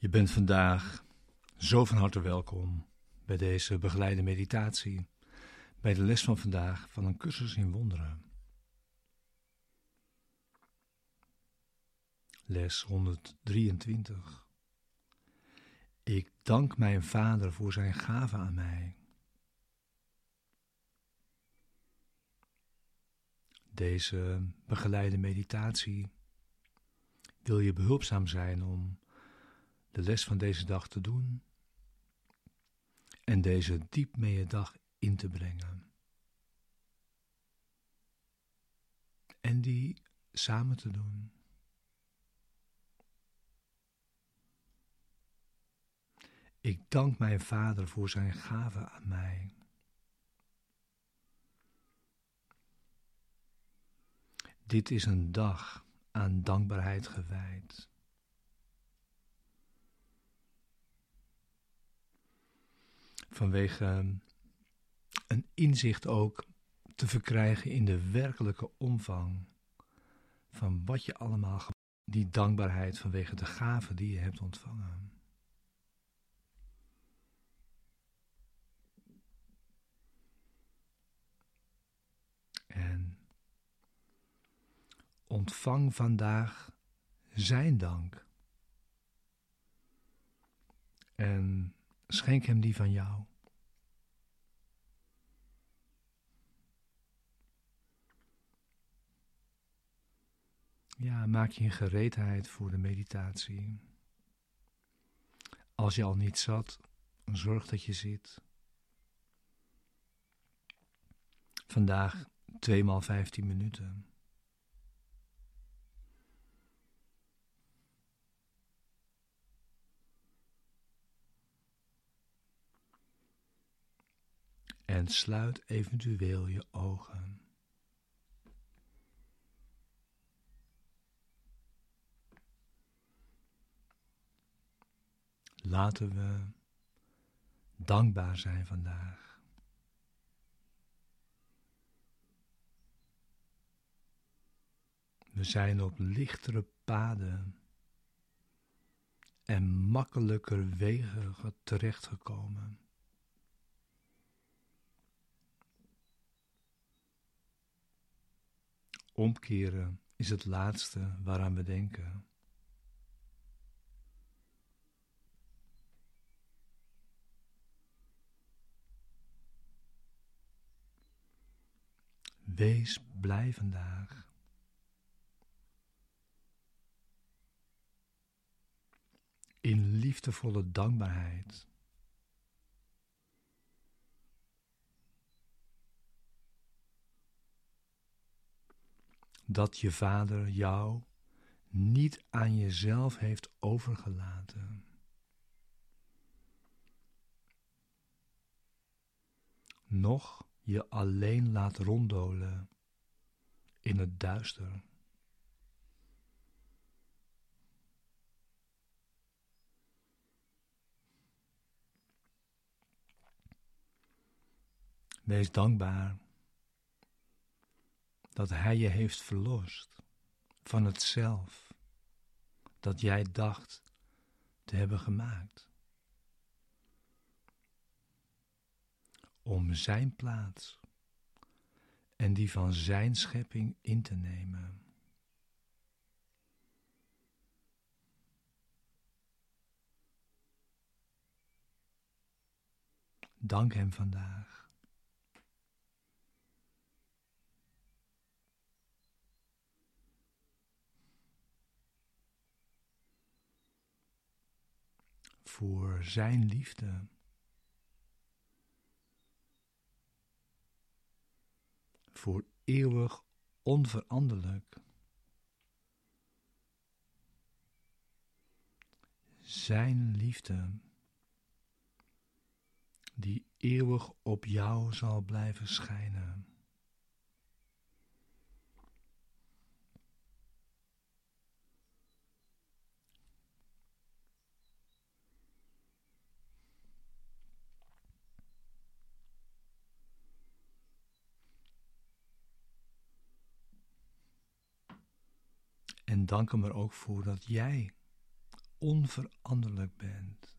Je bent vandaag zo van harte welkom bij deze begeleide meditatie, bij de les van vandaag van een cursus in wonderen. Les 123. Ik dank mijn Vader voor zijn gave aan mij. Deze begeleide meditatie wil je behulpzaam zijn om de les van deze dag te doen en deze diep mee je dag in te brengen. En die samen te doen. Ik dank mijn Vader voor zijn gave aan mij. Dit is een dag aan dankbaarheid gewijd. Vanwege een inzicht ook te verkrijgen in de werkelijke omvang van wat je allemaal, die dankbaarheid vanwege de gaven die je hebt ontvangen. En ontvang vandaag zijn dank. En schenk hem die van jou. Ja, maak je in gereedheid voor de meditatie. Als je al niet zat, zorg dat je zit. Vandaag 2 maal 15 minuten. En sluit eventueel je ogen. Laten we dankbaar zijn vandaag. We zijn op lichtere paden en makkelijker wegen terechtgekomen. Omkeren is het laatste waaraan we denken. Wees blij vandaag. In liefdevolle dankbaarheid. Dat je vader jou niet aan jezelf heeft overgelaten. Nog je alleen laat ronddolen in het duister. Wees dankbaar dat Hij je heeft verlost van het zelf dat jij dacht te hebben gemaakt. om Zijn plaats en die van Zijn schepping in te nemen. Dank Hem vandaag. Voor Zijn liefde. voor eeuwig onveranderlijk. Zijn liefde, die eeuwig op jou zal blijven schijnen. En dank hem er ook voor dat jij onveranderlijk bent.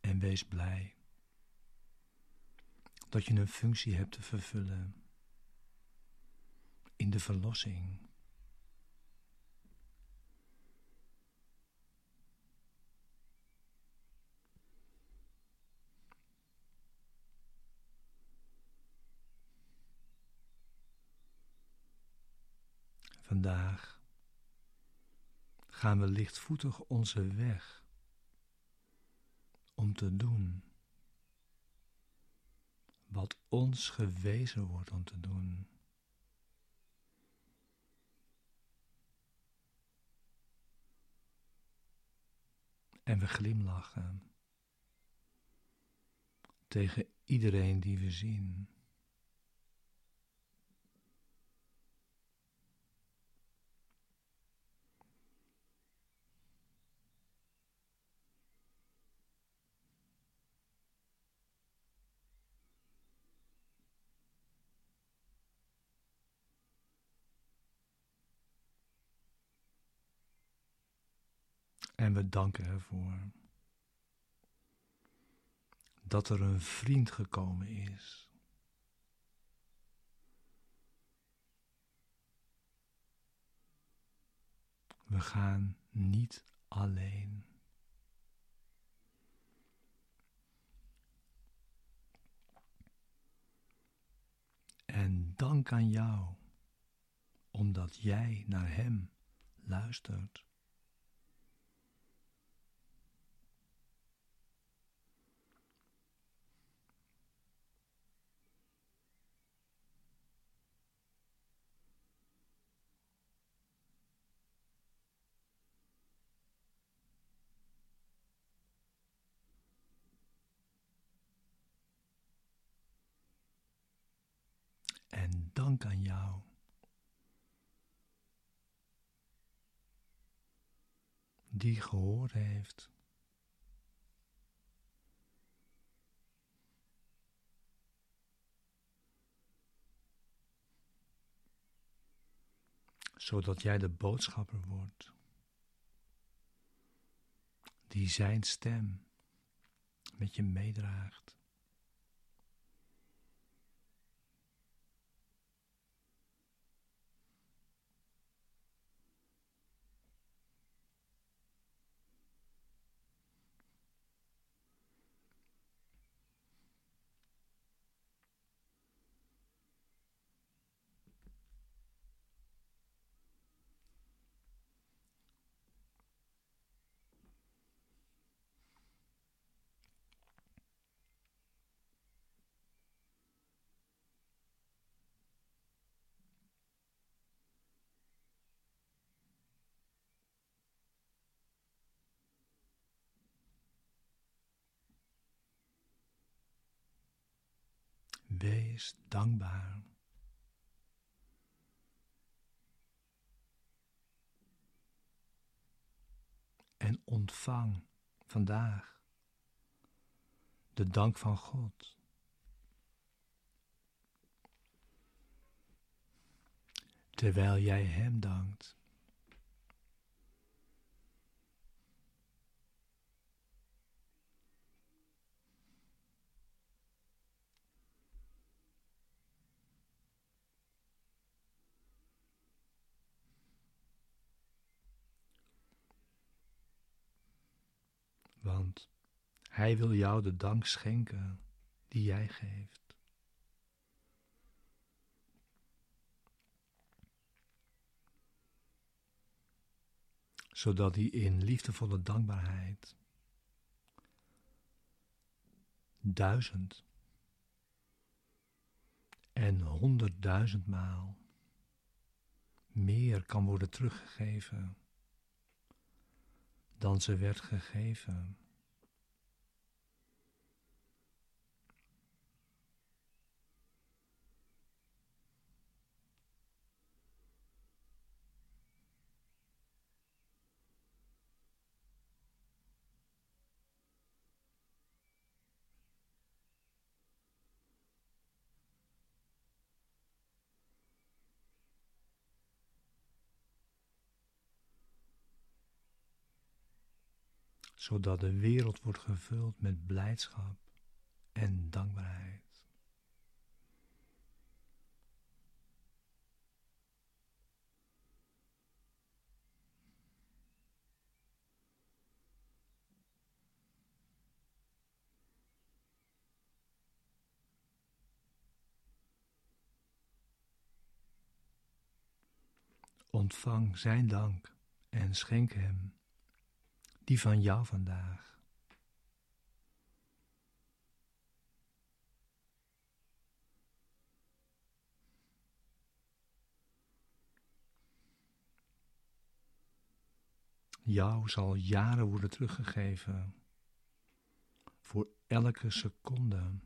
En wees blij dat je een functie hebt te vervullen in de verlossing. Vandaag gaan we lichtvoetig onze weg om te doen wat ons gewezen wordt om te doen. En we glimlachen tegen iedereen die we zien. En we danken ervoor dat er een vriend gekomen is. We gaan niet alleen. En dank aan jou, omdat jij naar Hem luistert. En dank aan jou. Die gehoord heeft. Zodat jij de boodschapper wordt. Die zijn stem met je meedraagt. Wees dankbaar. En ontvang vandaag de dank van God. Terwijl jij Hem dankt. Want Hij wil jou de dank schenken die jij geeft. Zodat Hij in liefdevolle dankbaarheid duizend en honderdduizendmaal meer kan worden teruggegeven dan ze werd gegeven. Zodat de wereld wordt gevuld met blijdschap en dankbaarheid. Ontvang zijn dank en schenk hem die van jou vandaag. Jou zal jaren worden teruggegeven voor elke seconde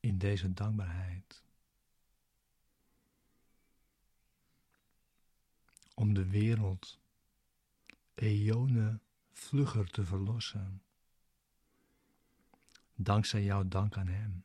in deze dankbaarheid. Om de wereld eonen vlugger te verlossen. Dankzij jouw dank aan Hem.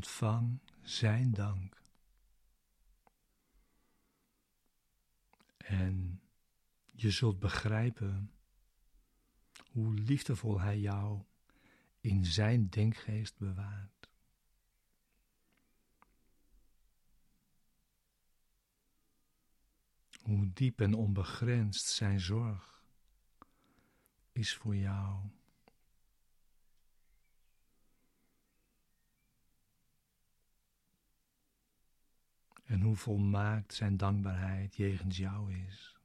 Ontvang Zijn dank. En je zult begrijpen hoe liefdevol Hij jou in Zijn denkgeest bewaart. Hoe diep en onbegrensd Zijn zorg is voor jou. En hoe volmaakt zijn dankbaarheid jegens jou is.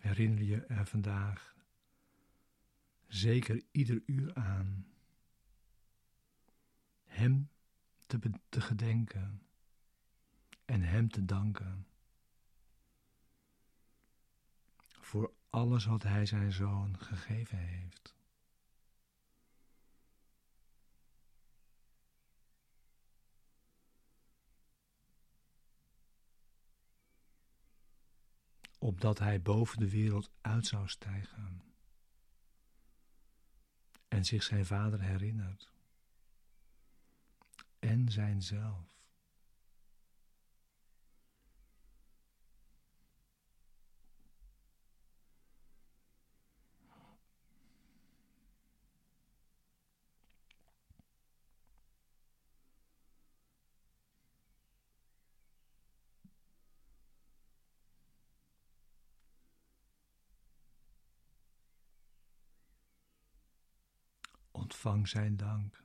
Herinner je er vandaag zeker ieder uur aan. Hem te, te gedenken en Hem te danken. Voor alles wat Hij zijn zoon gegeven heeft. Opdat hij boven de wereld uit zou stijgen en zich zijn vader herinnert en zijnzelf. Ontvang zijn dank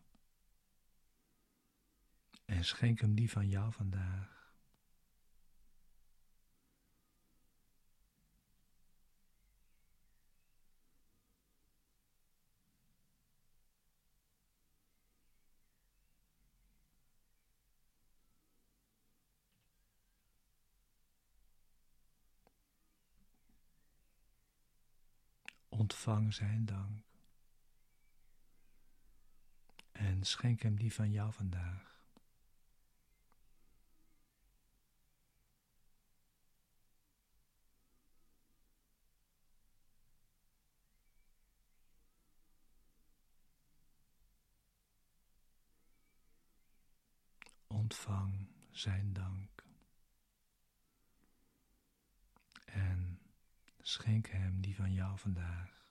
en schenk hem die van jou vandaag. Ontvang zijn dank en schenk hem die van jou vandaag. Ontvang zijn dank en schenk hem die van jou vandaag.